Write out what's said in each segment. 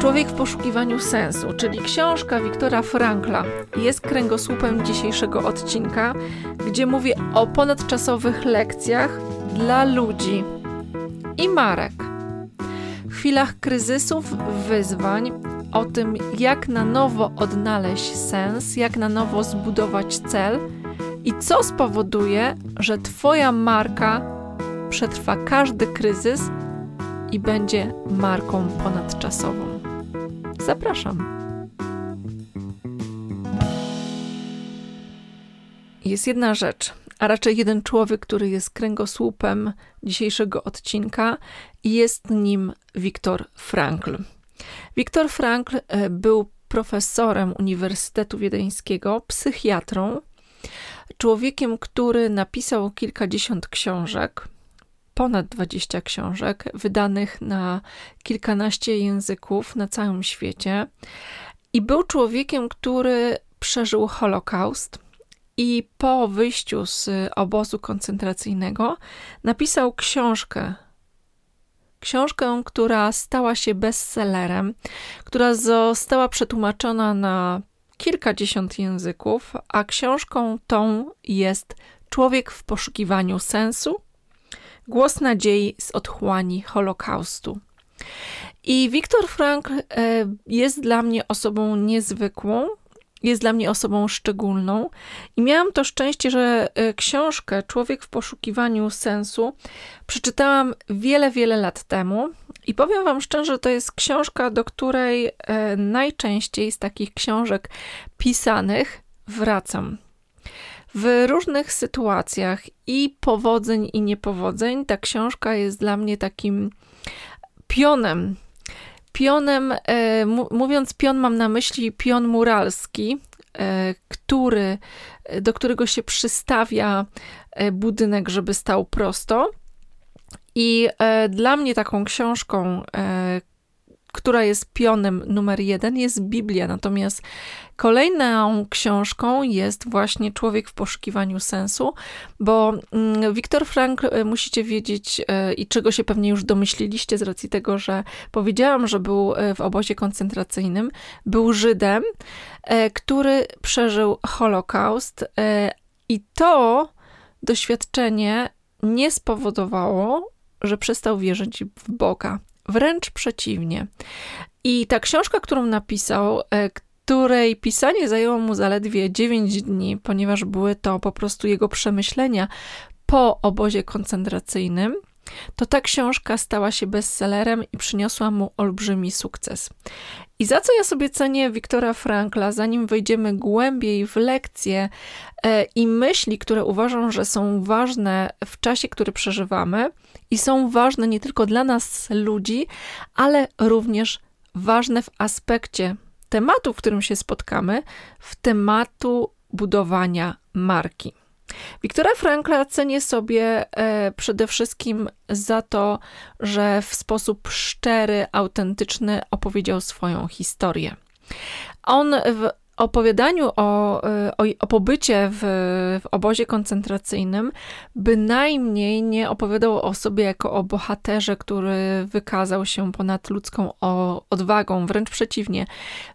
Człowiek w poszukiwaniu sensu, czyli książka Wiktora Frankla, jest kręgosłupem dzisiejszego odcinka, gdzie mówię o ponadczasowych lekcjach dla ludzi i marek. W chwilach kryzysów, wyzwań, o tym, jak na nowo odnaleźć sens, jak na nowo zbudować cel i co spowoduje, że Twoja marka przetrwa każdy kryzys i będzie marką ponadczasową. Zapraszam. Jest jedna rzecz, a raczej jeden człowiek, który jest kręgosłupem dzisiejszego odcinka, i jest nim Viktor Frankl. Viktor Frankl e, był profesorem Uniwersytetu Wiedeńskiego, psychiatrą, człowiekiem, który napisał kilkadziesiąt książek, ponad 20 książek, wydanych na kilkanaście języków na całym świecie. I był człowiekiem, który przeżył Holokaust. I po wyjściu z obozu koncentracyjnego napisał książkę. Książkę, która stała się bestsellerem, która została przetłumaczona na kilkadziesiąt języków, a książką tą jest Człowiek w poszukiwaniu sensu Głos nadziei z otchłani Holokaustu. I Viktor Frank e, jest dla mnie osobą niezwykłą, jest dla mnie osobą szczególną. I miałam to szczęście, że e, książkę Człowiek w poszukiwaniu sensu przeczytałam wiele, wiele lat temu. I powiem Wam szczerze, to jest książka, do której e, najczęściej z takich książek pisanych wracam w różnych sytuacjach i powodzeń, i niepowodzeń. Ta książka jest dla mnie takim pionem. Pionem, e, mówiąc pion, mam na myśli pion muralski, e, który, do którego się przystawia e, budynek, żeby stał prosto. I dla mnie taką książką, która jest pionem numer jeden, jest Biblia. Natomiast kolejną książką jest właśnie Człowiek w poszukiwaniu sensu, bo mm, Viktor Frank, e, musicie wiedzieć e, i czego się pewnie już domyśliliście z racji tego, że powiedziałam, że był e, w obozie koncentracyjnym, był Żydem, który przeżył Holokaust i to doświadczenie nie spowodowało, że przestał wierzyć w Boga. Wręcz przeciwnie. I ta książka, którą napisał, e, której pisanie zajęło mu zaledwie 9 dni, ponieważ były to po prostu jego przemyślenia po obozie koncentracyjnym, to ta książka stała się bestsellerem i przyniosła mu olbrzymi sukces. I za co ja sobie cenię Wiktora Frankla, zanim wejdziemy głębiej w lekcje e, i myśli, które uważam, że są ważne w czasie, który przeżywamy i są ważne nie tylko dla nas ludzi, ale również ważne w aspekcie tematu, w którym się spotkamy, w tematu budowania marki. Wiktora Frankla cenię sobie e, przede wszystkim za to, że w sposób szczery, autentyczny opowiedział swoją historię. On w opowiadaniu o, e, o, o pobycie w, w, obozie koncentracyjnym bynajmniej nie opowiadał o sobie jako o bohaterze, który wykazał się ponad ludzką odwagą, wręcz przeciwnie.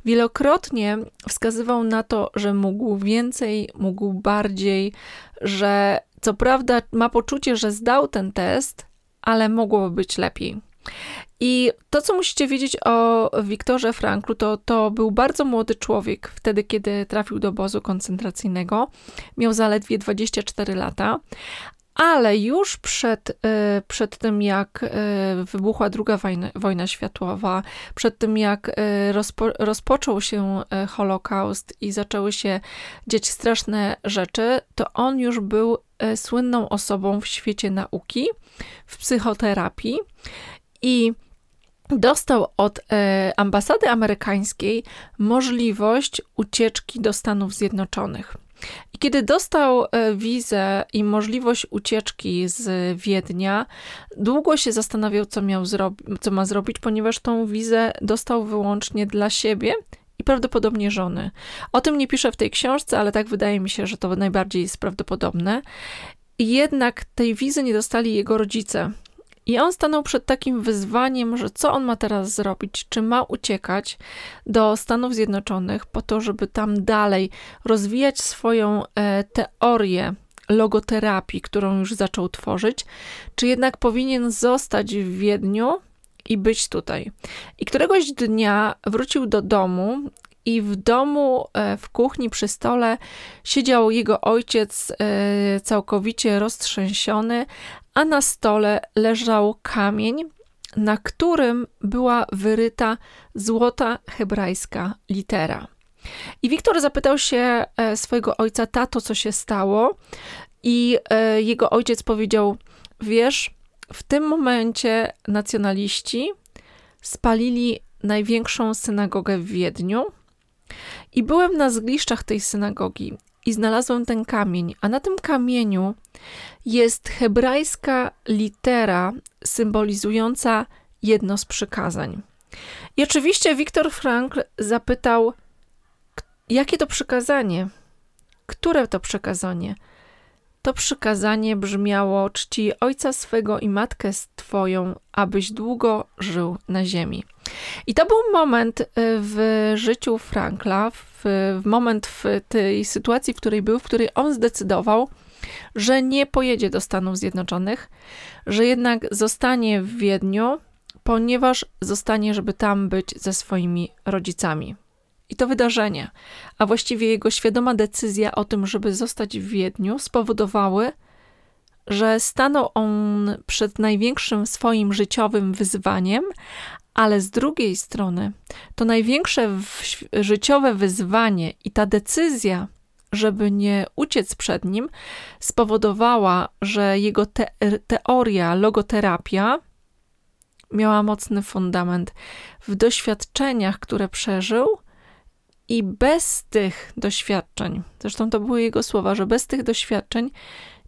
Wielokrotnie wskazywał na to, że mógł więcej, mógł bardziej, że co prawda ma poczucie, że zdał ten test, ale mogłoby być lepiej. I to, co musicie wiedzieć o Wiktorze Franklu, to, to był bardzo młody człowiek wtedy, kiedy trafił do obozu koncentracyjnego. Miał zaledwie 24 lata, ale już przed, e, przed tym, jak e, wybuchła druga wojna, wojna światowa, przed tym, jak e, rozpo, rozpoczął się Holokaust i zaczęły się dziać straszne rzeczy, to on już był słynną osobą w świecie nauki, w psychoterapii i dostał od e, ambasady amerykańskiej możliwość ucieczki do Stanów Zjednoczonych. I kiedy dostał e, wizę i możliwość ucieczki z Wiednia, długo się zastanawiał, co, miał co ma zrobić, ponieważ tą wizę dostał wyłącznie dla siebie i prawdopodobnie żony. O tym nie piszę w tej książce, ale tak wydaje mi się, że to najbardziej jest prawdopodobne. Jednak tej wizy nie dostali jego rodzice. I on stanął przed takim wyzwaniem, że co on ma teraz zrobić? Czy ma uciekać do Stanów Zjednoczonych po to, żeby tam dalej rozwijać swoją e, teorię logoterapii, którą już zaczął tworzyć, czy jednak powinien zostać w Wiedniu i być tutaj. I któregoś dnia wrócił do domu i w domu, e, w kuchni, przy stole siedział jego ojciec e, całkowicie roztrzęsiony, a na stole leżał kamień, na którym była wyryta złota hebrajska litera. I Wiktor zapytał się e, swojego ojca, tato, co się stało, i jego ojciec powiedział: Wiesz, w tym momencie nacjonaliści spalili największą synagogę w Wiedniu i byłem na zgliszczach tej synagogi i znalazłem ten kamień, a na tym kamieniu jest hebrajska litera symbolizująca jedno z przykazań. I oczywiście Viktor Frankl zapytał, jakie to przykazanie? Które to przykazanie? To przykazanie brzmiało: czci ojca swego i matkę twoją, abyś długo żył na ziemi. I to był moment y, w życiu Frankla, w, w moment w tej sytuacji, w której był, w której on zdecydował, że nie pojedzie do Stanów Zjednoczonych, że jednak zostanie w Wiedniu, ponieważ zostanie, żeby tam być ze swoimi rodzicami. I to wydarzenie, a właściwie jego świadoma decyzja o tym, żeby zostać w Wiedniu, spowodowały, że stanął on przed największym swoim życiowym wyzwaniem, ale z drugiej strony to największe życiowe wyzwanie i ta decyzja, żeby nie uciec przed nim, spowodowała, że jego te teoria, logoterapia miała mocny fundament w doświadczeniach, które przeżył i bez tych doświadczeń, zresztą to były jego słowa, że bez tych doświadczeń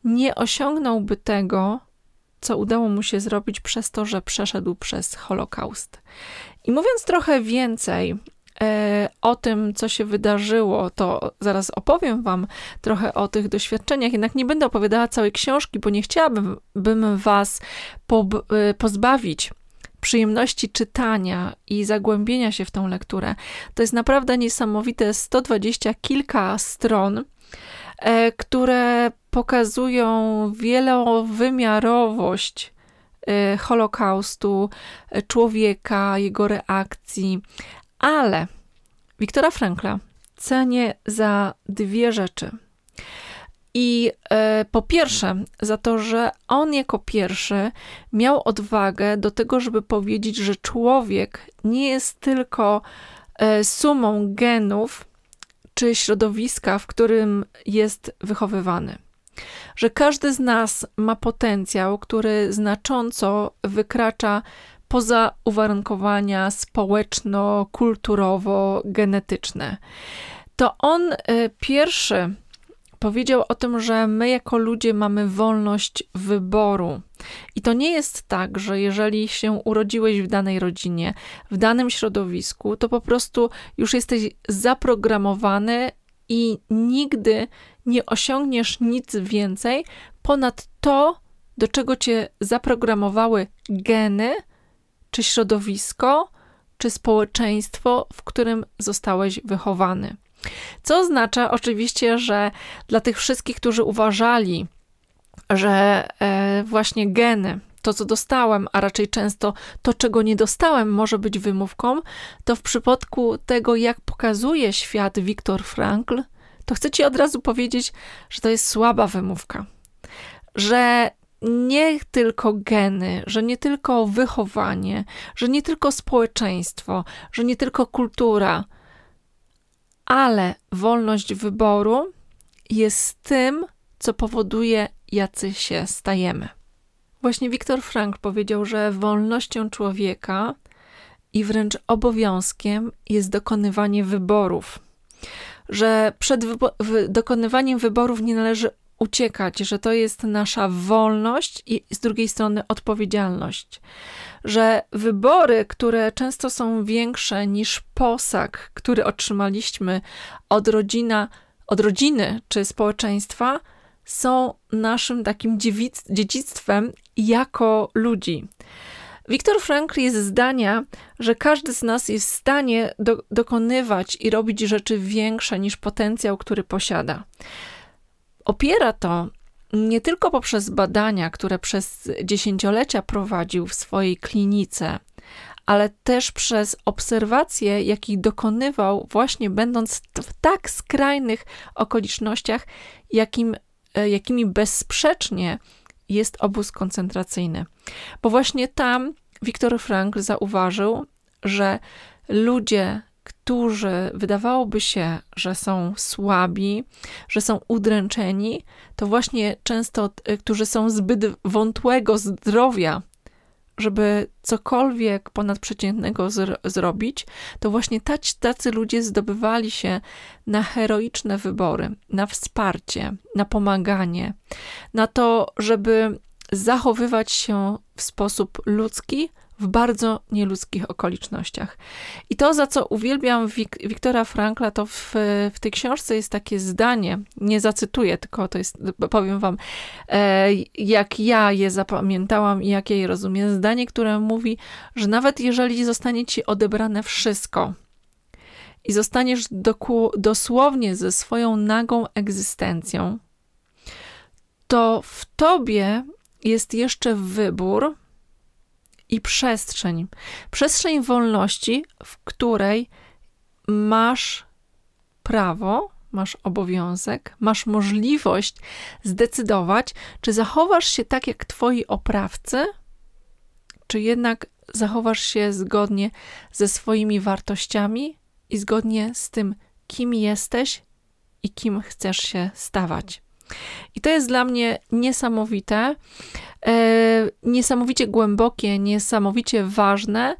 nie osiągnąłby tego, co udało mu się zrobić przez to, że przeszedł przez Holokaust. I mówiąc trochę więcej e, o tym, co się wydarzyło, to zaraz opowiem Wam trochę o tych doświadczeniach. Jednak nie będę opowiadała całej książki, bo nie chciałabym bym Was e, pozbawić przyjemności czytania i zagłębienia się w tą lekturę. To jest naprawdę niesamowite 120 kilka stron, e, które pokazują wielowymiarowość e, Holokaustu, e, człowieka, jego reakcji, ale Wiktora Frankla cenię za dwie rzeczy. I e, po pierwsze, za to, że on jako pierwszy miał odwagę do tego, żeby powiedzieć, że człowiek nie jest tylko e, sumą genów czy środowiska, w którym jest wychowywany. Że każdy z nas ma potencjał, który znacząco wykracza poza uwarunkowania społeczno-kulturowo-genetyczne. To on e, pierwszy powiedział o tym, że my jako ludzie mamy wolność wyboru. I to nie jest tak, że jeżeli się urodziłeś w danej rodzinie, w danym środowisku, to po prostu już jesteś zaprogramowany i nigdy nie osiągniesz nic więcej ponad to, do czego cię zaprogramowały geny, czy środowisko, czy społeczeństwo, w którym zostałeś wychowany. Co oznacza oczywiście, że dla tych wszystkich, którzy uważali, że e, właśnie geny, to co dostałem, a raczej często to, czego nie dostałem, może być wymówką, to w przypadku tego, jak pokazuje świat Viktor Frankl, to chcę ci od razu powiedzieć, że to jest słaba wymówka. Że nie tylko geny, że nie tylko wychowanie, że nie tylko społeczeństwo, że nie tylko kultura, ale wolność wyboru jest tym, co powoduje, jacy się stajemy. Właśnie Viktor Frank powiedział, że wolnością człowieka i wręcz obowiązkiem jest dokonywanie wyborów. Że przed wybo dokonywaniem wyborów nie należy uciekać, że to jest nasza wolność i z drugiej strony odpowiedzialność. Że wybory, które często są większe niż posag, który otrzymaliśmy od, rodzina, od rodziny czy społeczeństwa, są naszym takim dziedzictwem jako ludzi. Viktor Frankl jest zdania, że każdy z nas jest w stanie do, dokonywać i robić rzeczy większe niż potencjał, który posiada. Opiera to nie tylko poprzez badania, które przez dziesięciolecia prowadził w swojej klinice, ale też przez obserwacje, jakich dokonywał, właśnie będąc w tak skrajnych okolicznościach, jakim, e, jakimi bezsprzecznie jest obóz koncentracyjny. Bo właśnie tam Viktor Frankl zauważył, że ludzie, którzy wydawałoby się, że są słabi, że są udręczeni, to właśnie często, e, którzy są zbyt wątłego zdrowia, żeby cokolwiek ponadprzeciętnego zr zrobić, to właśnie tacy, tacy ludzie zdobywali się na heroiczne wybory, na wsparcie, na pomaganie, na to, żeby zachowywać się w sposób ludzki, w bardzo nieludzkich okolicznościach. I to, za co uwielbiam Wik Wiktora Frankla, to w, w tej książce jest takie zdanie, nie zacytuję, tylko to jest, powiem wam, e, jak ja je zapamiętałam i jak ja je rozumiem. Zdanie, które mówi, że nawet jeżeli zostanie ci odebrane wszystko i zostaniesz dosłownie ze swoją nagą egzystencją, to w tobie jest jeszcze wybór, i przestrzeń. Przestrzeń wolności, w której masz prawo, masz obowiązek, masz możliwość zdecydować, czy zachowasz się tak jak twoi oprawcy, czy jednak zachowasz się zgodnie ze swoimi wartościami i zgodnie z tym, kim jesteś i kim chcesz się stawać. I to jest dla mnie niesamowite, e, niesamowicie głębokie, niesamowicie ważne.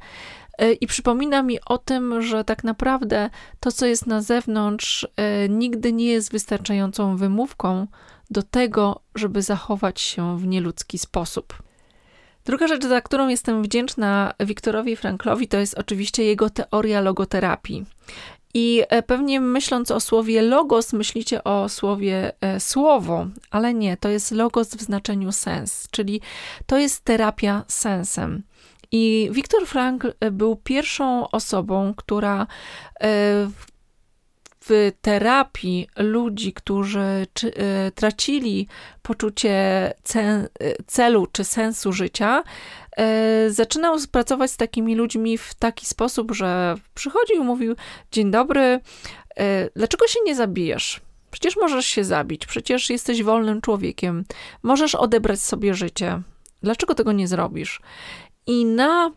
E, I przypomina mi o tym, że tak naprawdę to, co jest na zewnątrz, e, nigdy nie jest wystarczającą wymówką do tego, żeby zachować się w nieludzki sposób. Druga rzecz, za którą jestem wdzięczna Wiktorowi Franklowi, to jest oczywiście jego teoria logoterapii. I e, pewnie myśląc o słowie logos, myślicie o słowie e, słowo, ale nie, to jest logos w znaczeniu sens, czyli to jest terapia sensem. I Viktor Frankl e, był pierwszą osobą, która w terapii ludzi, którzy czy, tracili poczucie celu czy sensu życia, E, zaczynał pracować z takimi ludźmi w taki sposób, że przychodził i mówił: Dzień dobry, e, dlaczego się nie zabijesz? Przecież możesz się zabić, przecież jesteś wolnym człowiekiem, możesz odebrać sobie życie. Dlaczego tego nie zrobisz? I na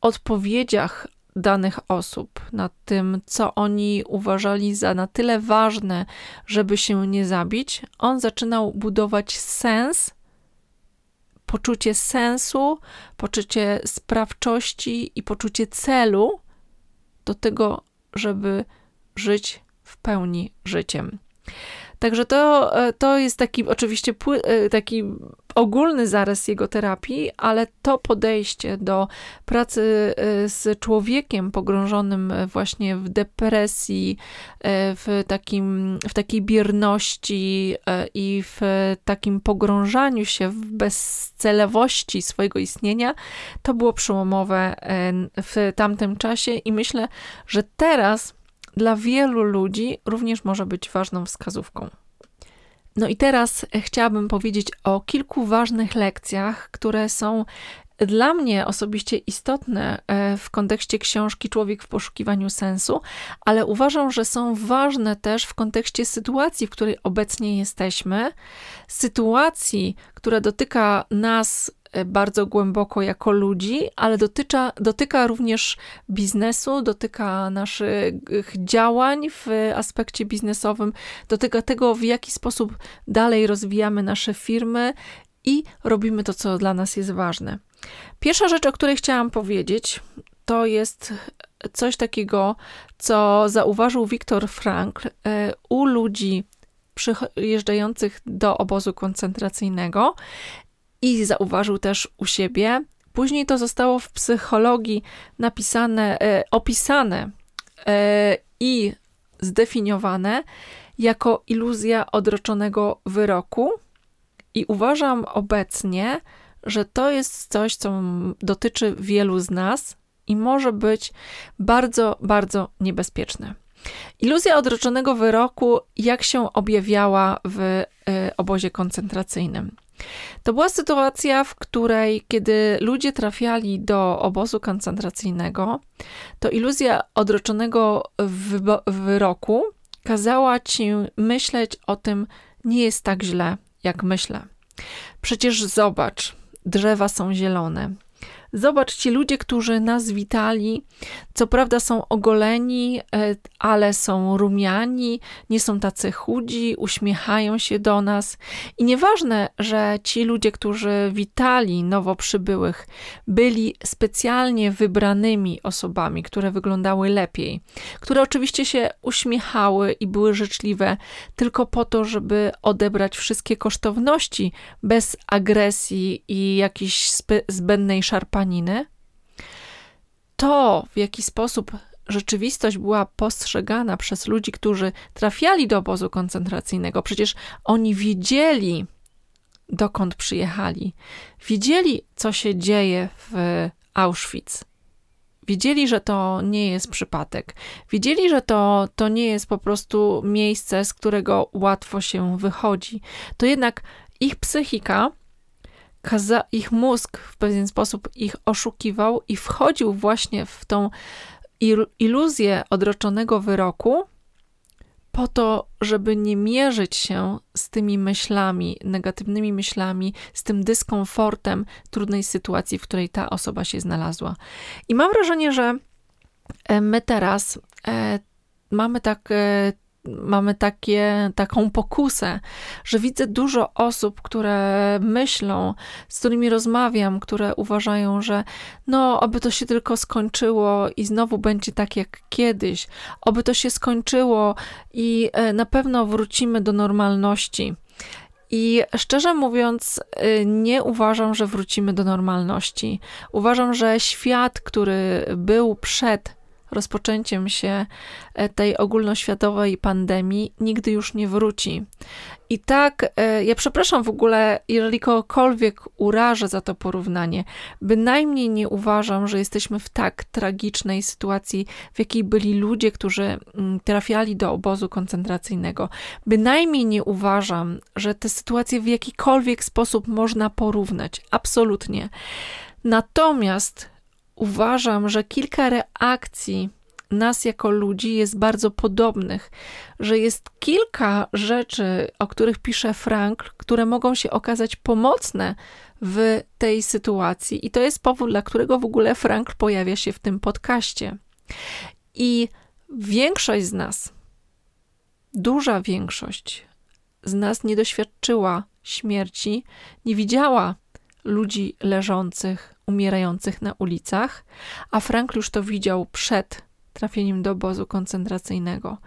odpowiedziach danych osób, na tym, co oni uważali za na tyle ważne, żeby się nie zabić, on zaczynał budować sens poczucie sensu, poczucie sprawczości i poczucie celu do tego, żeby żyć w pełni życiem. Także to, e, to jest taki oczywiście e, taki ogólny zarys jego terapii, ale to podejście do pracy e, z człowiekiem pogrążonym właśnie w depresji, w, takim, w takiej bierności i w takim pogrążaniu się w bezcelowości swojego istnienia, to było przełomowe w tamtym czasie i myślę, że teraz dla wielu ludzi również może być ważną wskazówką. No i teraz chciałabym powiedzieć o kilku ważnych lekcjach, które są dla mnie osobiście istotne e, w kontekście książki Człowiek w poszukiwaniu sensu, ale uważam, że są ważne też w kontekście sytuacji, w której obecnie jesteśmy, sytuacji, która dotyka nas E, bardzo głęboko jako ludzi, ale dotyka, dotyka również biznesu, dotyka naszych działań w aspekcie biznesowym, dotyka tego, w jaki sposób dalej rozwijamy nasze firmy i robimy to, co dla nas jest ważne. Pierwsza rzecz, o której chciałam powiedzieć, to jest coś takiego, co zauważył Viktor Frankl e, u ludzi przyjeżdżających do obozu koncentracyjnego i zauważył też u siebie. Później to zostało w psychologii napisane, e, opisane e, i zdefiniowane jako iluzja odroczonego wyroku. I uważam obecnie, że to jest coś, co dotyczy wielu z nas i może być bardzo, bardzo niebezpieczne. Iluzja odroczonego wyroku, jak się objawiała w y, obozie koncentracyjnym. To była sytuacja, w której, kiedy ludzie trafiali do obozu koncentracyjnego, to iluzja odroczonego wyroku kazała ci myśleć o tym, nie jest tak źle, jak myślę. Przecież zobacz, drzewa są zielone, Zobacz, ci ludzie, którzy nas witali, co prawda są ogoleni, e, ale są rumiani, nie są tacy chudzi, uśmiechają się do nas. I nieważne, że ci ludzie, którzy witali nowo przybyłych, byli specjalnie wybranymi osobami, które wyglądały lepiej, które oczywiście się uśmiechały i były życzliwe tylko po to, żeby odebrać wszystkie kosztowności bez agresji i jakiejś zbędnej szarpania paniny, to w jaki sposób rzeczywistość była postrzegana przez ludzi, którzy trafiali do obozu koncentracyjnego, przecież oni wiedzieli, dokąd przyjechali, wiedzieli, co się dzieje w Auschwitz. Wiedzieli, że to nie jest przypadek. Wiedzieli, że to, to nie jest po prostu miejsce, z którego łatwo się wychodzi. To jednak ich psychika kaza- ich mózg w pewien sposób ich oszukiwał i wchodził właśnie w tą iluzję odroczonego wyroku, po to, żeby nie mierzyć się z tymi myślami, negatywnymi myślami, z tym dyskomfortem trudnej sytuacji, w której ta osoba się znalazła. I mam wrażenie, że e, my teraz e, mamy tak e, mamy takie, taką pokusę, że widzę dużo osób, które myślą, z którymi rozmawiam, które uważają, że no, oby to się tylko skończyło i znowu będzie tak jak kiedyś, oby to się skończyło i e, na pewno wrócimy do normalności. I szczerze mówiąc, e, nie uważam, że wrócimy do normalności. Uważam, że świat, który był przed rozpoczęciem się e, tej ogólnoświatowej pandemii nigdy już nie wróci. I tak, e, ja przepraszam w ogóle, jeżeli kogokolwiek urażę za to porównanie, bynajmniej nie uważam, że jesteśmy w tak tragicznej sytuacji, w jakiej byli ludzie, którzy mm, trafiali do obozu koncentracyjnego. Bynajmniej nie uważam, że te sytuacje w jakikolwiek sposób można porównać. Absolutnie. Natomiast uważam, że kilka reakcji nas jako ludzi jest bardzo podobnych, że jest kilka rzeczy, o których pisze Frank, które mogą się okazać pomocne w tej sytuacji, i to jest powód, dla którego w ogóle Frank pojawia się w tym podcaście. I większość z nas, duża większość z nas nie doświadczyła śmierci, nie widziała ludzi leżących, umierających na ulicach, a Frank już to widział przed trafieniem do obozu koncentracyjnego.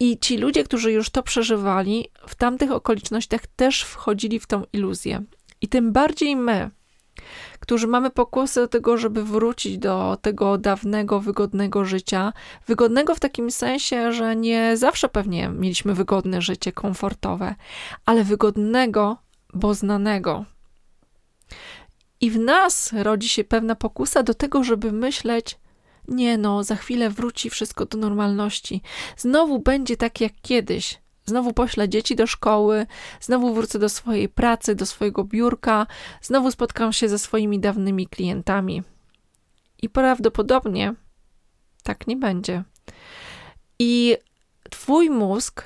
I ci ludzie, którzy już to przeżywali, w tamtych okolicznościach też wchodzili w tą iluzję. I tym bardziej my, którzy mamy pokusy do tego, żeby wrócić do tego dawnego, wygodnego życia. Wygodnego w takim sensie, że nie zawsze pewnie mieliśmy wygodne życie, komfortowe, ale wygodnego, bo znanego. I w nas rodzi się pewna pokusa do tego, żeby myśleć, nie no, za chwilę wróci wszystko do normalności. Znowu będzie tak jak kiedyś. Znowu poślę dzieci do szkoły, znowu wrócę do swojej pracy, do swojego biurka, znowu spotkam się ze swoimi dawnymi klientami. I prawdopodobnie tak nie będzie. I twój mózg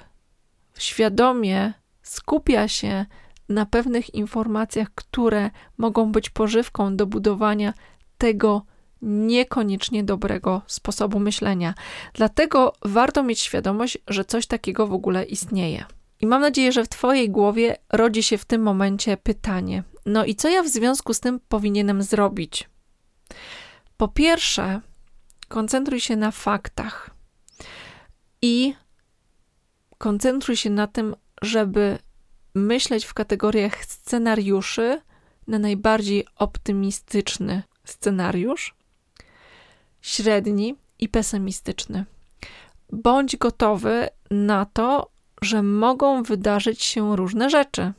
świadomie skupia się na pewnych informacjach, które mogą być pożywką do budowania tego niekoniecznie dobrego sposobu myślenia. Dlatego warto mieć świadomość, że coś takiego w ogóle istnieje. I mam nadzieję, że w Twojej głowie rodzi się w tym momencie pytanie: no i co ja w związku z tym powinienem zrobić? Po pierwsze, koncentruj się na faktach i koncentruj się na tym, żeby myśleć w kategoriach scenariuszy na najbardziej optymistyczny scenariusz, średni i pesymistyczny. Bądź gotowy na to, że mogą wydarzyć się różne rzeczy.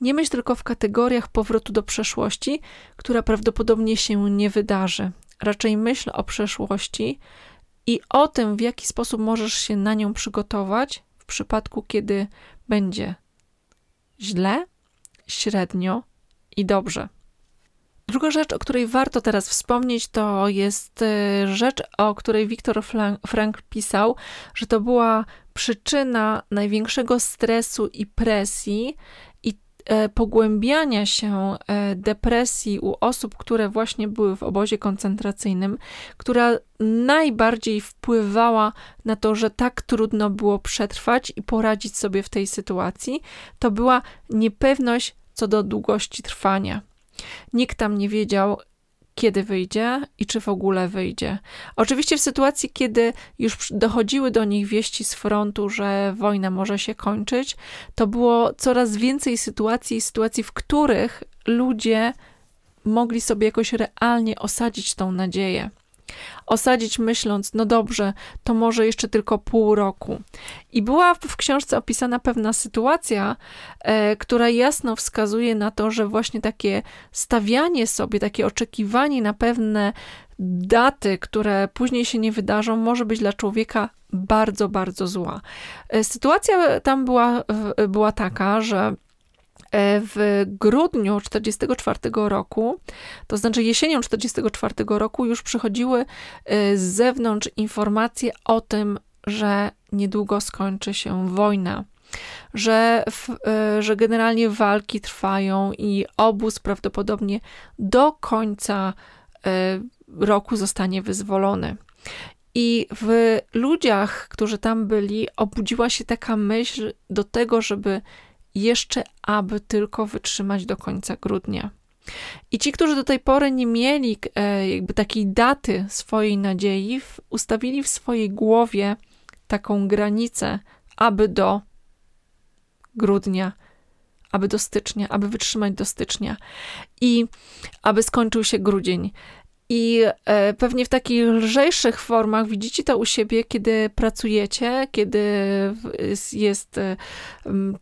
Nie myśl tylko w kategoriach powrotu do przeszłości, która prawdopodobnie się nie wydarzy. Raczej myśl o przeszłości i o tym, w jaki sposób możesz się na nią przygotować w przypadku, kiedy będzie źle, średnio i dobrze. Druga rzecz, o której warto teraz wspomnieć, to jest e, rzecz, o której Viktor Frank pisał, że to była przyczyna największego stresu i presji pogłębiania się e, depresji u osób, które właśnie były w obozie koncentracyjnym, która najbardziej wpływała na to, że tak trudno było przetrwać i poradzić sobie w tej sytuacji, to była niepewność co do długości trwania. Nikt tam nie wiedział, kiedy wyjdzie i czy w ogóle wyjdzie. Oczywiście w sytuacji, kiedy już dochodziły do nich wieści z frontu, że wojna może się kończyć, to było coraz więcej sytuacji, sytuacji, w których ludzie mogli sobie jakoś realnie osadzić tą nadzieję osadzić myśląc, no dobrze, to może jeszcze tylko pół roku. I była w książce opisana pewna sytuacja, e, która jasno wskazuje na to, że właśnie takie stawianie sobie, takie oczekiwanie na pewne daty, które później się nie wydarzą, może być dla człowieka bardzo, bardzo zła. E, sytuacja tam była, była taka, że w grudniu 1944 roku, to znaczy jesienią 1944 roku, już przychodziły e, z zewnątrz informacje o tym, że niedługo skończy się wojna. Że, e, że generalnie walki trwają i obóz prawdopodobnie do końca roku zostanie wyzwolony. I w ludziach, którzy tam byli, obudziła się taka myśl do tego, żeby jeszcze aby tylko wytrzymać do końca grudnia. I ci, którzy do tej pory nie mieli e, jakby takiej daty swojej nadziei, ustawili w swojej głowie taką granicę, aby do grudnia, aby do stycznia, aby wytrzymać do stycznia i aby skończył się grudzień. I e, pewnie w takich lżejszych formach widzicie to u siebie, kiedy pracujecie, kiedy jest e,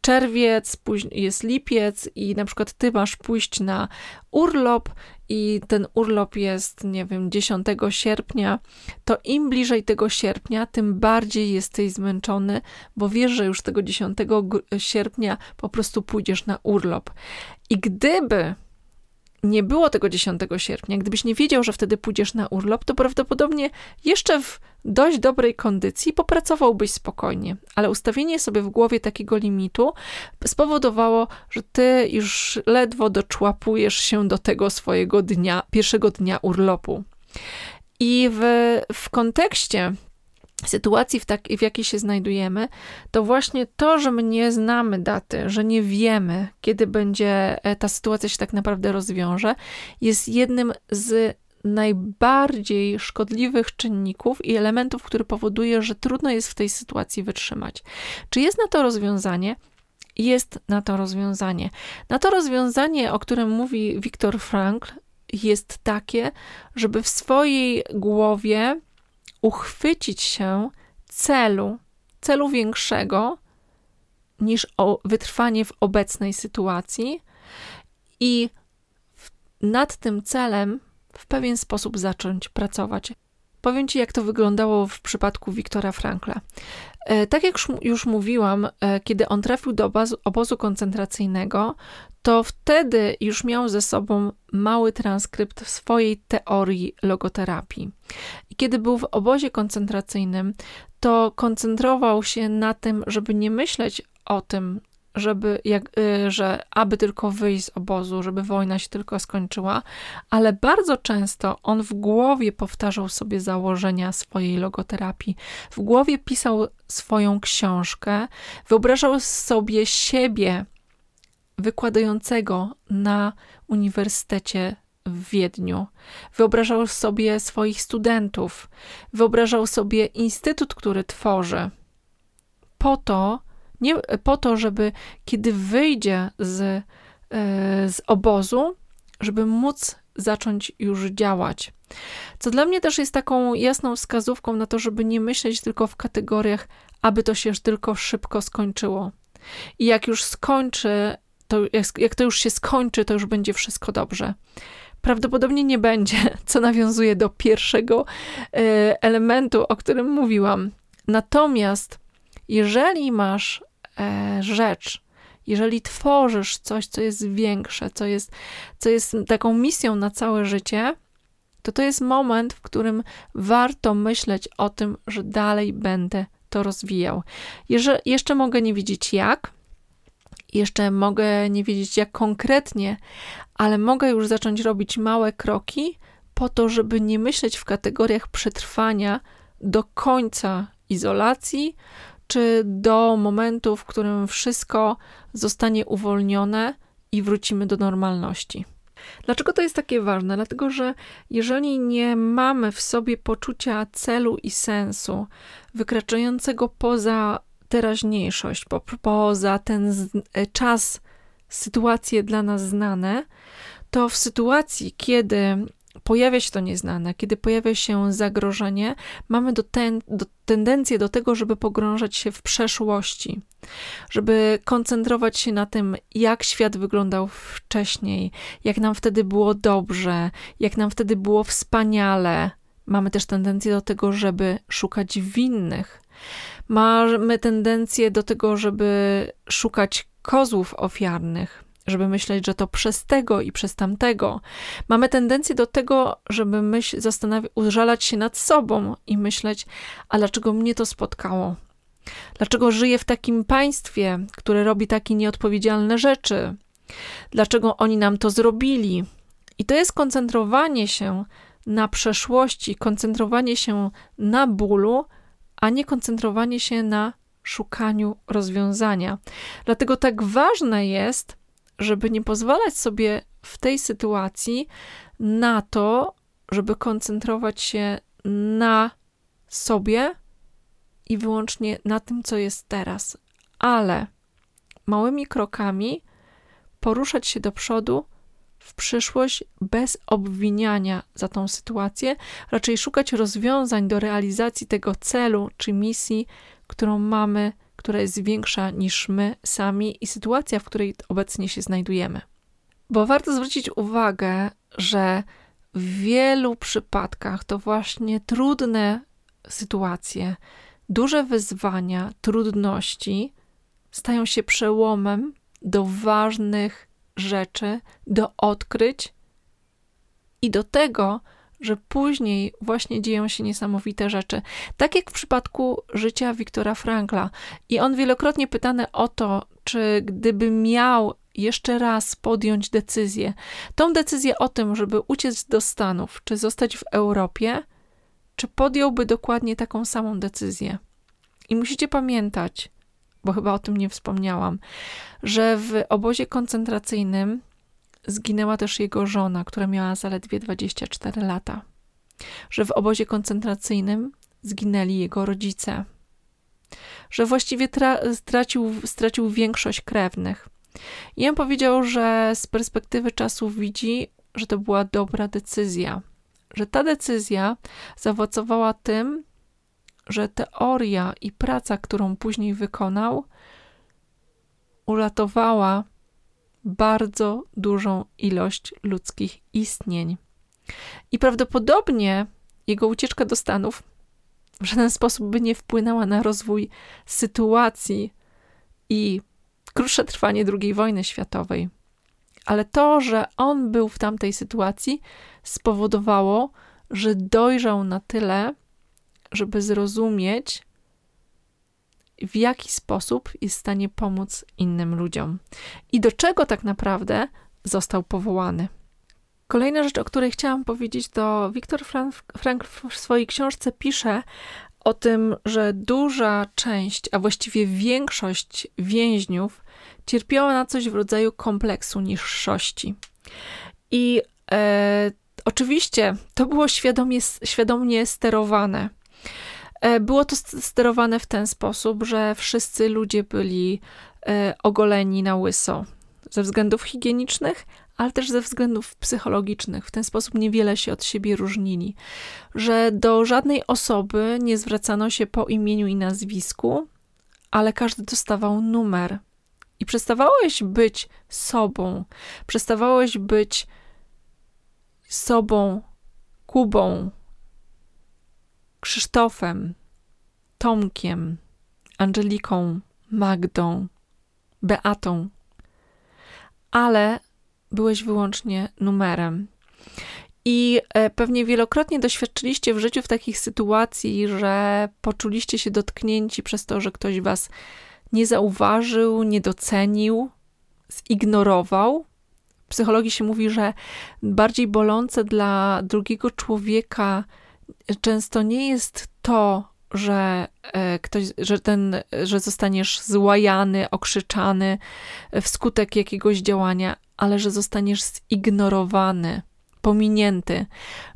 czerwiec, jest lipiec i na przykład ty masz pójść na urlop i ten urlop jest, nie wiem, 10 sierpnia, to im bliżej tego sierpnia, tym bardziej jesteś zmęczony, bo wiesz, że już tego 10 sierpnia po prostu pójdziesz na urlop. I gdyby nie było tego 10 sierpnia, gdybyś nie wiedział, że wtedy pójdziesz na urlop, to prawdopodobnie jeszcze w dość dobrej kondycji popracowałbyś spokojnie. Ale ustawienie sobie w głowie takiego limitu spowodowało, że ty już ledwo doczłapujesz się do tego swojego dnia, pierwszego dnia urlopu. I w, w kontekście sytuacji, w, tak, w jakiej się znajdujemy, to właśnie to, że my nie znamy daty, że nie wiemy, kiedy będzie e, ta sytuacja się tak naprawdę rozwiąże, jest jednym z najbardziej szkodliwych czynników i elementów, który powoduje, że trudno jest w tej sytuacji wytrzymać. Czy jest na to rozwiązanie? Jest na to rozwiązanie. Na to rozwiązanie, o którym mówi Viktor Frankl, jest takie, żeby w swojej głowie uchwycić się celu, celu większego niż wytrwanie w obecnej sytuacji i nad tym celem w pewien sposób zacząć pracować. Powiem Ci, jak to wyglądało w przypadku Wiktora Frankla. E, tak jak już mówiłam, e, kiedy on trafił do obozu, koncentracyjnego, to wtedy już miał ze sobą mały transkrypt swojej teorii logoterapii. I kiedy był w obozie koncentracyjnym, to koncentrował się na tym, żeby nie myśleć o tym, żeby, jak, y, że aby tylko wyjść z obozu, żeby wojna się tylko skończyła, ale bardzo często on w głowie powtarzał sobie założenia swojej logoterapii. W głowie pisał swoją książkę, wyobrażał sobie siebie wykładającego na uniwersytecie w Wiedniu. Wyobrażał sobie swoich studentów, wyobrażał sobie instytut, który tworzy, po to, nie po to, żeby kiedy wyjdzie z, e, z obozu, żeby móc zacząć już działać. Co dla mnie też jest taką jasną wskazówką na to, żeby nie myśleć tylko w kategoriach, aby to się tylko szybko skończyło. I jak już skończy, to, jak, jak to już się skończy, to już będzie wszystko dobrze. Prawdopodobnie nie będzie, co nawiązuje do pierwszego e, elementu, o którym mówiłam. Natomiast jeżeli masz rzecz, jeżeli tworzysz coś, co jest większe, co jest, co jest taką misją na całe życie, to to jest moment, w którym warto myśleć o tym, że dalej będę to rozwijał. Jeżeli, jeszcze mogę nie wiedzieć jak, jeszcze mogę nie wiedzieć jak konkretnie, ale mogę już zacząć robić małe kroki po to, żeby nie myśleć w kategoriach przetrwania do końca izolacji, czy do momentu, w którym wszystko zostanie uwolnione i wrócimy do normalności. Dlaczego to jest takie ważne? Dlatego, że jeżeli nie mamy w sobie poczucia celu i sensu, wykraczającego poza teraźniejszość, po, poza ten e, czas, sytuacje dla nas znane, to w sytuacji, kiedy pojawia się to nieznane, kiedy pojawia się zagrożenie, mamy do ten, do, tendencję do tego, żeby pogrążać się w przeszłości, żeby koncentrować się na tym, jak świat wyglądał wcześniej, jak nam wtedy było dobrze, jak nam wtedy było wspaniale. Mamy też tendencję do tego, żeby szukać winnych. Mamy tendencję do tego, żeby szukać kozłów ofiarnych żeby myśleć, że to przez tego i przez tamtego. Mamy tendencję do tego, żeby myśl, zastanawiać, użalać się nad sobą i myśleć, a dlaczego mnie to spotkało? Dlaczego żyję w takim państwie, które robi takie nieodpowiedzialne rzeczy? Dlaczego oni nam to zrobili? I to jest koncentrowanie się na przeszłości, koncentrowanie się na bólu, a nie koncentrowanie się na szukaniu rozwiązania. Dlatego tak ważne jest, żeby nie pozwalać sobie w tej sytuacji na to, żeby koncentrować się na sobie i wyłącznie na tym, co jest teraz, ale małymi krokami poruszać się do przodu w przyszłość bez obwiniania za tą sytuację, raczej szukać rozwiązań do realizacji tego celu czy misji, którą mamy która jest większa niż my sami i sytuacja, w której obecnie się znajdujemy. Bo warto zwrócić uwagę, że w wielu przypadkach to właśnie trudne sytuacje, duże wyzwania, trudności stają się przełomem do ważnych rzeczy, do odkryć i do tego, że później właśnie dzieją się niesamowite rzeczy. Tak jak w przypadku życia Wiktora Frankla. I on wielokrotnie pytany o to, czy gdyby miał jeszcze raz podjąć decyzję, tą decyzję o tym, żeby uciec do Stanów, czy zostać w Europie, czy podjąłby dokładnie taką samą decyzję. I musicie pamiętać, bo chyba o tym nie wspomniałam, że w obozie koncentracyjnym zginęła też jego żona, która miała zaledwie 24 lata. Że w obozie koncentracyjnym zginęli jego rodzice. Że właściwie stracił, stracił większość krewnych. I on powiedział, że z perspektywy czasu widzi, że to była dobra decyzja. Że ta decyzja zaowocowała tym, że teoria i praca, którą później wykonał, uratowała bardzo dużą ilość ludzkich istnień. I prawdopodobnie jego ucieczka do Stanów w żaden sposób by nie wpłynęła na rozwój sytuacji i krótsze trwanie II wojny światowej. Ale to, że on był w tamtej sytuacji, spowodowało, że dojrzał na tyle, żeby zrozumieć, w jaki sposób jest w stanie pomóc innym ludziom i do czego tak naprawdę został powołany. Kolejna rzecz, o której chciałam powiedzieć, to Viktor Frank w swojej książce pisze o tym, że duża część, a właściwie większość więźniów cierpiała na coś w rodzaju kompleksu niższości. I e, oczywiście to było świadomie, świadomie sterowane. E, było to sterowane w ten sposób, że wszyscy ludzie byli e, ogoleni na łyso ze względów higienicznych, ale też ze względów psychologicznych. W ten sposób niewiele się od siebie różnili, że do żadnej osoby nie zwracano się po imieniu i nazwisku, ale każdy dostawał numer. I przestawałeś być sobą, przestawałeś być sobą, Kubą, Krzysztofem, Tomkiem, Angeliką, Magdą, Beatą, ale byłeś wyłącznie numerem. I e, pewnie wielokrotnie doświadczyliście w życiu w takich sytuacji, że poczuliście się dotknięci przez to, że ktoś was nie zauważył, nie docenił, zignorował. W psychologii się mówi, że bardziej bolące dla drugiego człowieka często nie jest to, że e, ktoś, że ten, że zostaniesz złajany, okrzyczany wskutek jakiegoś działania, ale że zostaniesz zignorowany, pominięty,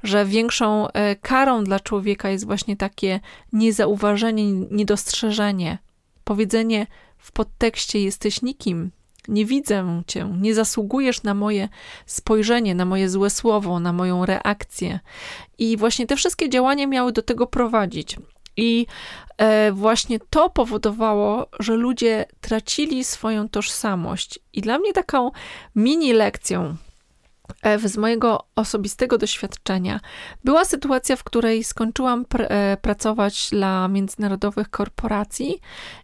że większą e, karą dla człowieka jest właśnie takie niezauważenie, niedostrzeżenie, powiedzenie w podtekście jesteś nikim, nie widzę cię, nie zasługujesz na moje spojrzenie, na moje złe słowo, na moją reakcję. I właśnie te wszystkie działania miały do tego prowadzić. I e, właśnie to powodowało, że ludzie tracili swoją tożsamość. I dla mnie taką mini lekcją z mojego osobistego doświadczenia była sytuacja, w której skończyłam pr e, pracować dla międzynarodowych korporacji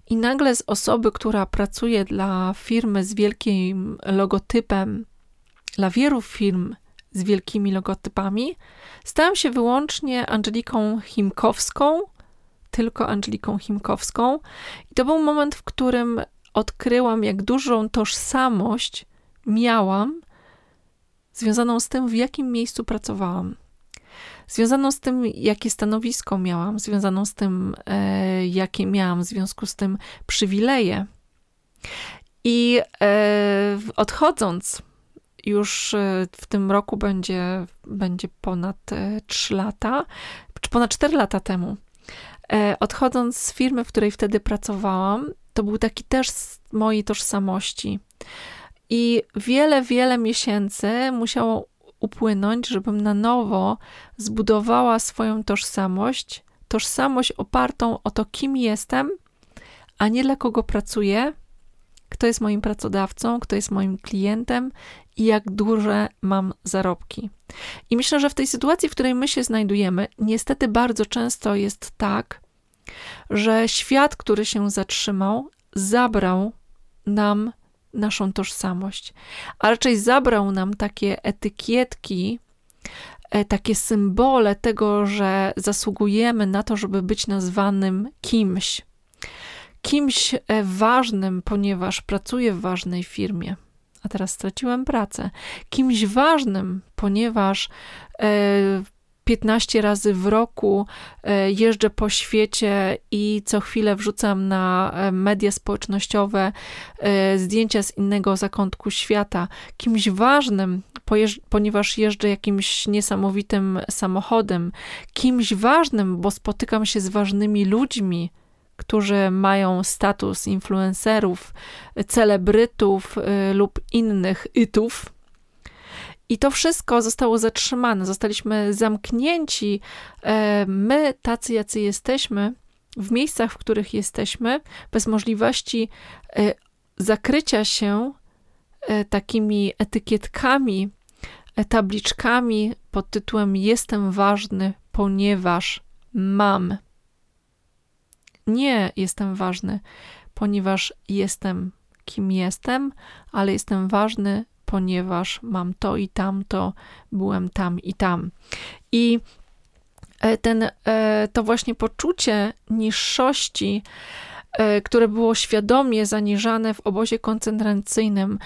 i nagle z osoby, która pracuje dla firmy z wielkim logotypem, dla wielu firm z wielkimi logotypami, stałam się wyłącznie Angeliką Chimkowską, tylko Angeliką Chimkowską. I to był moment, w którym odkryłam, jak dużą tożsamość miałam, związaną z tym, w jakim miejscu pracowałam. Związaną z tym, jakie stanowisko miałam, związaną z tym, e, jakie miałam w związku z tym przywileje. I e, odchodząc, już e, w tym roku będzie, będzie ponad e, 3 lata, czy ponad 4 lata temu, E, odchodząc z firmy, w której wtedy pracowałam, to był taki też mojej tożsamości. I wiele, wiele miesięcy musiało upłynąć, żebym na nowo zbudowała swoją tożsamość, tożsamość opartą o to, kim jestem, a nie dla kogo pracuję, kto jest moim pracodawcą, kto jest moim klientem i jak duże mam zarobki. I myślę, że w tej sytuacji, w której my się znajdujemy, niestety bardzo często jest tak, że świat, który się zatrzymał, zabrał nam naszą tożsamość, a raczej zabrał nam takie etykietki, e, takie symbole tego, że zasługujemy na to, żeby być nazwanym kimś. Kimś e, ważnym, ponieważ pracuję w ważnej firmie, a teraz straciłem pracę. Kimś ważnym, ponieważ e, 15 razy w roku e, jeżdżę po świecie i co chwilę wrzucam na e, media społecznościowe e, zdjęcia z innego zakątku świata. Kimś ważnym, ponieważ jeżdżę jakimś niesamowitym samochodem. Kimś ważnym, bo spotykam się z ważnymi ludźmi, którzy mają status influencerów, celebrytów lub innych itów i to wszystko zostało zatrzymane, zostaliśmy zamknięci. E, my, tacy jacy jesteśmy, w miejscach, w których jesteśmy, bez możliwości e, zakrycia się e, takimi etykietkami, tabliczkami pod tytułem Jestem ważny, ponieważ mam. Nie jestem ważny, ponieważ jestem kim jestem, ale jestem ważny, ponieważ mam to i tamto, byłem tam i tam. I e, ten, e, to właśnie poczucie niższości, e, które było świadomie zaniżane w obozie koncentracyjnym,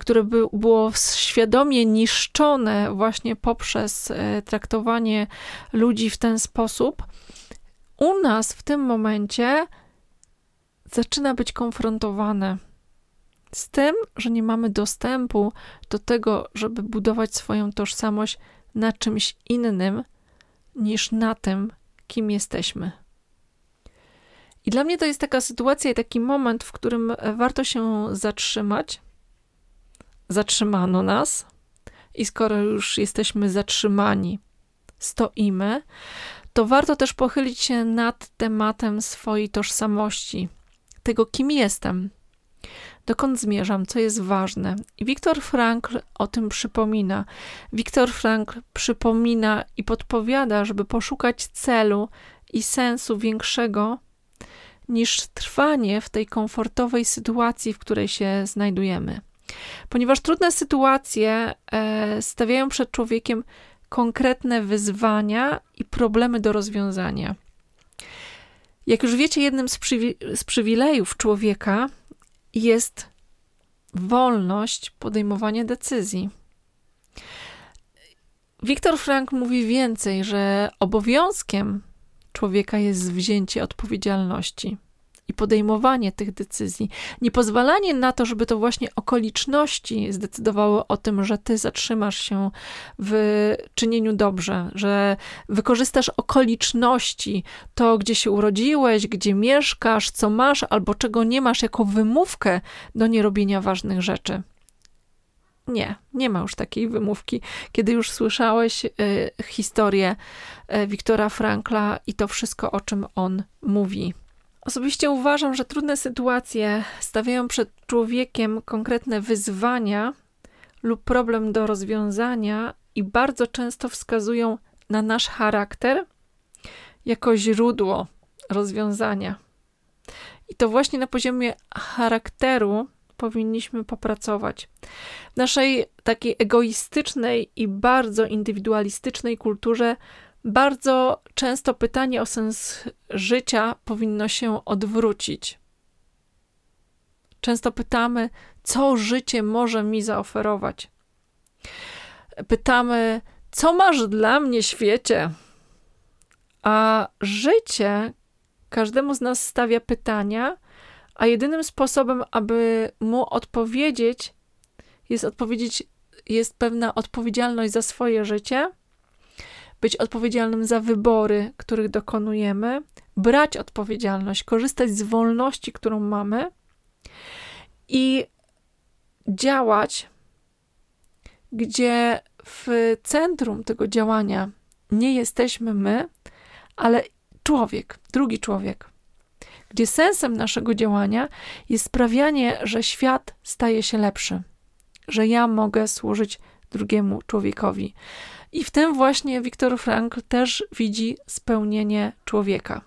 które było świadomie niszczone właśnie poprzez traktowanie ludzi w ten sposób, u nas w tym momencie zaczyna być konfrontowane z tym, że nie mamy dostępu do tego, żeby budować swoją tożsamość na czymś innym niż na tym, kim jesteśmy. I dla mnie to jest taka sytuacja i taki moment, w którym warto się zatrzymać. Zatrzymano nas, i skoro już jesteśmy zatrzymani, stoimy, to warto też pochylić się nad tematem swojej tożsamości, tego, kim jestem, dokąd zmierzam, co jest ważne. I Viktor Frankl o tym przypomina. Viktor Frankl przypomina i podpowiada, żeby poszukać celu i sensu większego niż trwanie w tej komfortowej sytuacji, w której się znajdujemy. Ponieważ trudne sytuacje e, stawiają przed człowiekiem konkretne wyzwania i problemy do rozwiązania. Jak już wiecie, jednym z, przywi- z przywilejów człowieka jest wolność podejmowania decyzji. Wiktor Frank mówi więcej, że obowiązkiem człowieka jest wzięcie odpowiedzialności i podejmowanie tych decyzji. Nie pozwalanie na to, żeby to właśnie okoliczności zdecydowały o tym, że ty zatrzymasz się w czynieniu dobrze, że wykorzystasz okoliczności, to gdzie się urodziłeś, gdzie mieszkasz, co masz albo czego nie masz, jako wymówkę do nierobienia ważnych rzeczy. Nie, nie ma już takiej wymówki. Kiedy już słyszałeś y, historię y, Wiktora Frankla i to wszystko, o czym on mówi. Osobiście uważam, że trudne sytuacje stawiają przed człowiekiem konkretne wyzwania lub problem do rozwiązania i bardzo często wskazują na nasz charakter jako źródło rozwiązania. I to właśnie na poziomie charakteru powinniśmy popracować. W naszej takiej egoistycznej i bardzo indywidualistycznej kulturze bardzo często pytanie o sens życia powinno się odwrócić. Często pytamy, co życie może mi zaoferować. Pytamy, co masz dla mnie, świecie? A życie każdemu z nas stawia pytania, a jedynym sposobem, aby mu odpowiedzieć, jest odpowiedzieć, jest pewna odpowiedzialność za swoje życie być odpowiedzialnym za wybory, których dokonujemy, brać odpowiedzialność, korzystać z wolności, którą mamy i działać, gdzie w centrum tego działania nie jesteśmy my, ale człowiek, drugi człowiek. Gdzie sensem naszego działania jest sprawianie, że świat staje się lepszy, że ja mogę służyć drugiemu człowiekowi, i w tym właśnie Viktor Frankl też widzi spełnienie człowieka.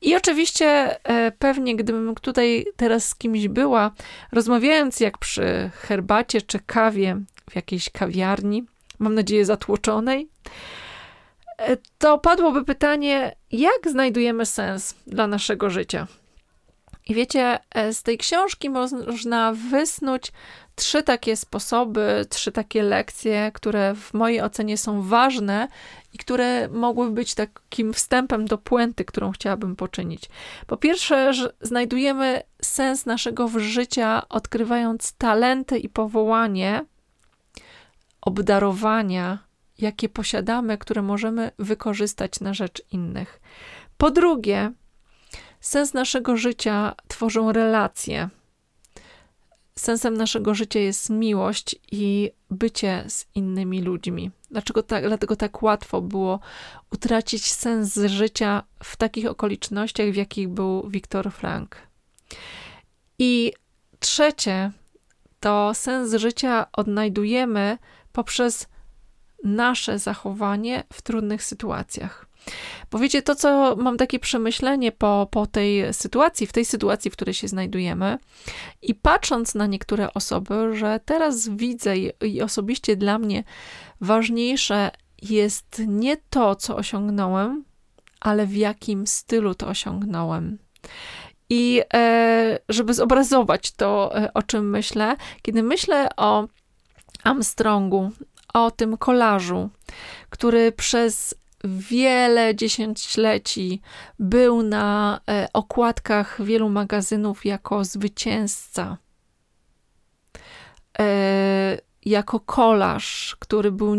I oczywiście e, pewnie, gdybym tutaj teraz z kimś była, rozmawiając jak przy herbacie czy kawie w jakiejś kawiarni, mam nadzieję zatłoczonej, e, to padłoby pytanie, jak znajdujemy sens dla naszego życia? I wiecie, e, z tej książki można wysnuć trzy takie sposoby, trzy takie lekcje, które w mojej ocenie są ważne i które mogły być takim wstępem do puenty, którą chciałabym poczynić. Po pierwsze, że znajdujemy sens naszego życia, odkrywając talenty i powołanie, obdarowania, jakie posiadamy, które możemy wykorzystać na rzecz innych. Po drugie, sens naszego życia tworzą relacje sensem naszego życia jest miłość i bycie z innymi ludźmi. Dlaczego tak, dlatego tak łatwo było utracić sens życia w takich okolicznościach, w jakich był Viktor Frank. I trzecie, to sens życia odnajdujemy poprzez nasze zachowanie w trudnych sytuacjach. Bo wiecie, to co mam takie przemyślenie po, po tej sytuacji, w tej sytuacji, w której się znajdujemy i patrząc na niektóre osoby, że teraz widzę i, osobiście dla mnie ważniejsze jest nie to, co osiągnąłem, ale w jakim stylu to osiągnąłem. I e, żeby zobrazować to, e, o czym myślę, kiedy myślę o Armstrongu, o tym kolażu, który przez wiele dziesięcioleci był na e, okładkach wielu magazynów jako zwycięzca, e, jako kolarz, który był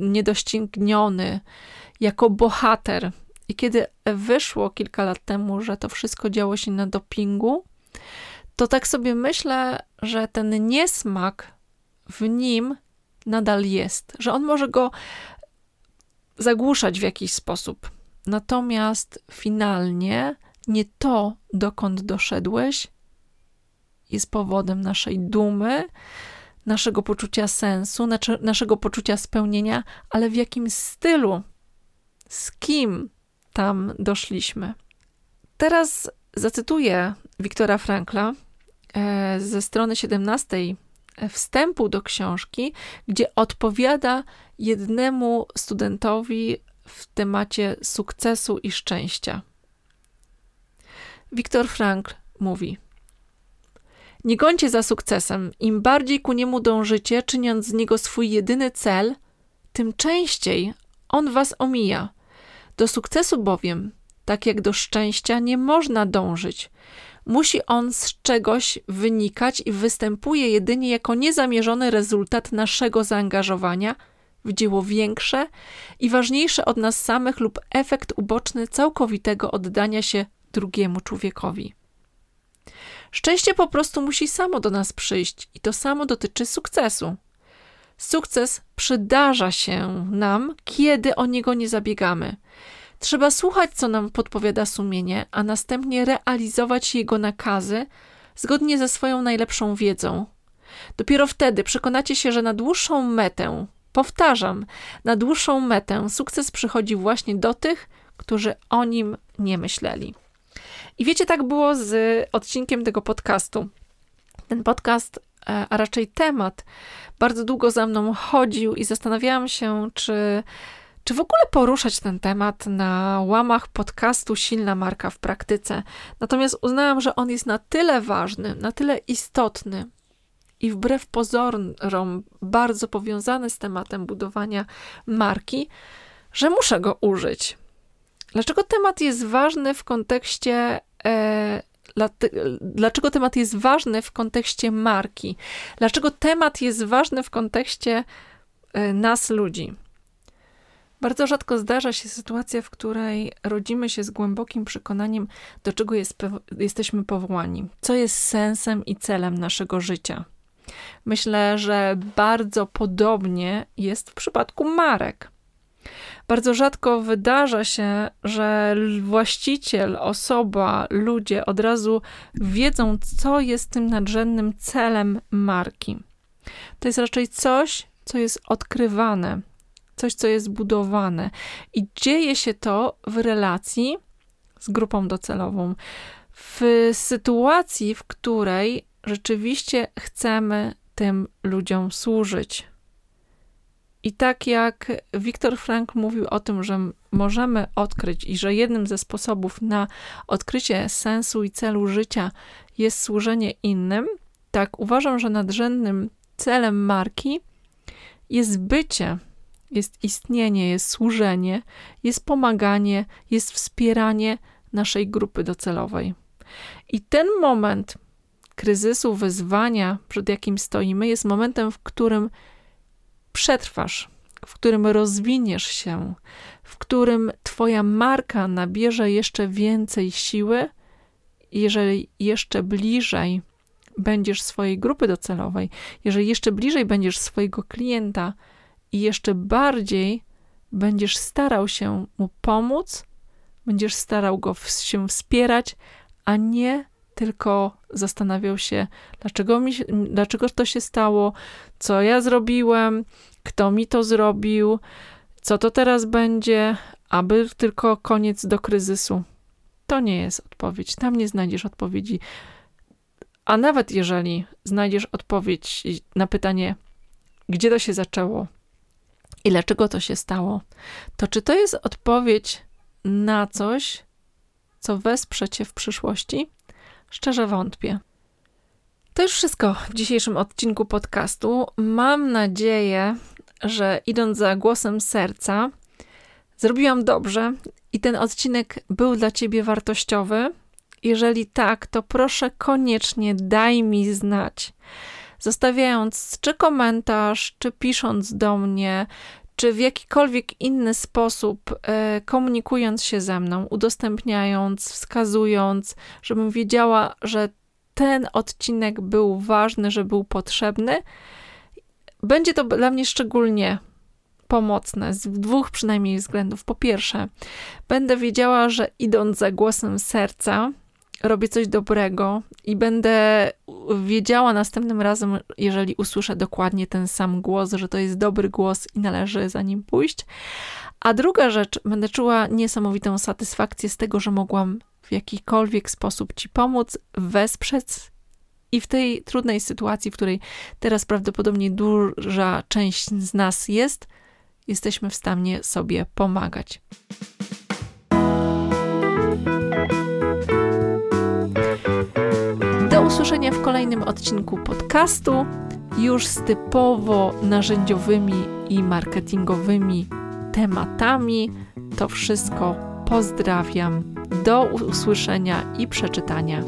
niedościgniony, jako bohater. I kiedy wyszło kilka lat temu, że to wszystko działo się na dopingu, to tak sobie myślę, że ten niesmak w nim nadal jest, że on może go zagłuszać w jakiś sposób. Natomiast finalnie nie to, dokąd doszedłeś, jest powodem naszej dumy, naszego poczucia sensu, naszego poczucia spełnienia, ale w jakim stylu, z kim tam doszliśmy. Teraz zacytuję Wiktora Frankla e, ze strony 17 wstępu do książki, gdzie odpowiada jednemu studentowi w temacie sukcesu i szczęścia. Wiktor Frankl mówi: Nie gońcie za sukcesem. Im bardziej ku niemu dążycie, czyniąc z niego swój jedyny cel, tym częściej on was omija. Do sukcesu bowiem, tak jak do szczęścia, nie można dążyć. Musi on z czegoś wynikać i występuje jedynie jako niezamierzony rezultat naszego zaangażowania w dzieło większe i ważniejsze od nas samych lub efekt uboczny całkowitego oddania się drugiemu człowiekowi. Szczęście po prostu musi samo do nas przyjść i to samo dotyczy sukcesu. Sukces przydarza się nam, kiedy o niego nie zabiegamy. Trzeba słuchać, co nam podpowiada sumienie, a następnie realizować jego nakazy zgodnie ze swoją najlepszą wiedzą. Dopiero wtedy przekonacie się, że na dłuższą metę, powtarzam, na dłuższą metę sukces przychodzi właśnie do tych, którzy o nim nie myśleli. I wiecie, tak było z odcinkiem tego podcastu. Ten podcast, e, a raczej temat, bardzo długo za mną chodził i zastanawiałam się, czy, czy w ogóle poruszać ten temat na łamach podcastu Silna Marka w praktyce. Natomiast uznałam, że on jest na tyle ważny, na tyle istotny i wbrew pozorom bardzo powiązany z tematem budowania marki, że muszę go użyć. Dlaczego temat jest ważny w kontekście e, dlaczego temat jest ważny w kontekście marki? Dlaczego temat jest ważny w kontekście e, nas, ludzi? Bardzo rzadko zdarza się sytuacja, w której rodzimy się z głębokim przekonaniem, do czego jest, jesteśmy powołani, co jest sensem i celem naszego życia. Myślę, że bardzo podobnie jest w przypadku marek. Bardzo rzadko wydarza się, że właściciel, osoba, ludzie od razu wiedzą, co jest tym nadrzędnym celem marki. To jest raczej coś, co jest odkrywane, coś, co jest budowane i dzieje się to w relacji z grupą docelową. W sytuacji, w której rzeczywiście chcemy tym ludziom służyć. I tak jak Viktor Frank mówił o tym, że możemy odkryć i że jednym ze sposobów na odkrycie sensu i celu życia jest służenie innym, tak uważam, że nadrzędnym celem marki jest bycie, jest istnienie, jest służenie, jest pomaganie, jest wspieranie naszej grupy docelowej. I ten moment kryzysu, wyzwania, przed jakim stoimy, jest momentem, w którym przetrwasz, w którym rozwiniesz się, w którym Twoja marka nabierze jeszcze więcej siły, jeżeli jeszcze bliżej będziesz swojej grupy docelowej, jeżeli jeszcze bliżej będziesz swojego klienta i jeszcze bardziej będziesz starał się mu pomóc, będziesz starał go się wspierać, a nie tylko zastanawiał się, dlaczego, mi, dlaczego to się stało, co ja zrobiłem, kto mi to zrobił, co to teraz będzie, aby tylko koniec do kryzysu. To nie jest odpowiedź. Tam nie znajdziesz odpowiedzi. A nawet jeżeli znajdziesz odpowiedź na pytanie, gdzie to się zaczęło i dlaczego to się stało, to czy to jest odpowiedź na coś, co wesprze cię w przyszłości? Szczerze wątpię. To już wszystko w dzisiejszym odcinku podcastu. Mam nadzieję, że idąc za głosem serca, zrobiłam dobrze i ten odcinek był dla ciebie wartościowy. Jeżeli tak, to proszę koniecznie daj mi znać. Zostawiając czy komentarz, czy pisząc do mnie, czy w jakikolwiek inny sposób e, komunikując się ze mną, udostępniając, wskazując, żebym wiedziała, że ten odcinek był ważny, że był potrzebny, będzie to dla mnie szczególnie pomocne z dwóch przynajmniej względów. Po pierwsze, będę wiedziała, że idąc za głosem serca, robię coś dobrego i będę wiedziała następnym razem, jeżeli usłyszę dokładnie ten sam głos, że to jest dobry głos i należy za nim pójść. A druga rzecz, będę czuła niesamowitą satysfakcję z tego, że mogłam w jakikolwiek sposób Ci pomóc, wesprzeć i w tej trudnej sytuacji, w której teraz prawdopodobnie duża część z nas jest, jesteśmy w stanie sobie pomagać. usłyszenia w kolejnym odcinku podcastu, już z typowo narzędziowymi i marketingowymi tematami. To wszystko pozdrawiam. Do usłyszenia i przeczytania.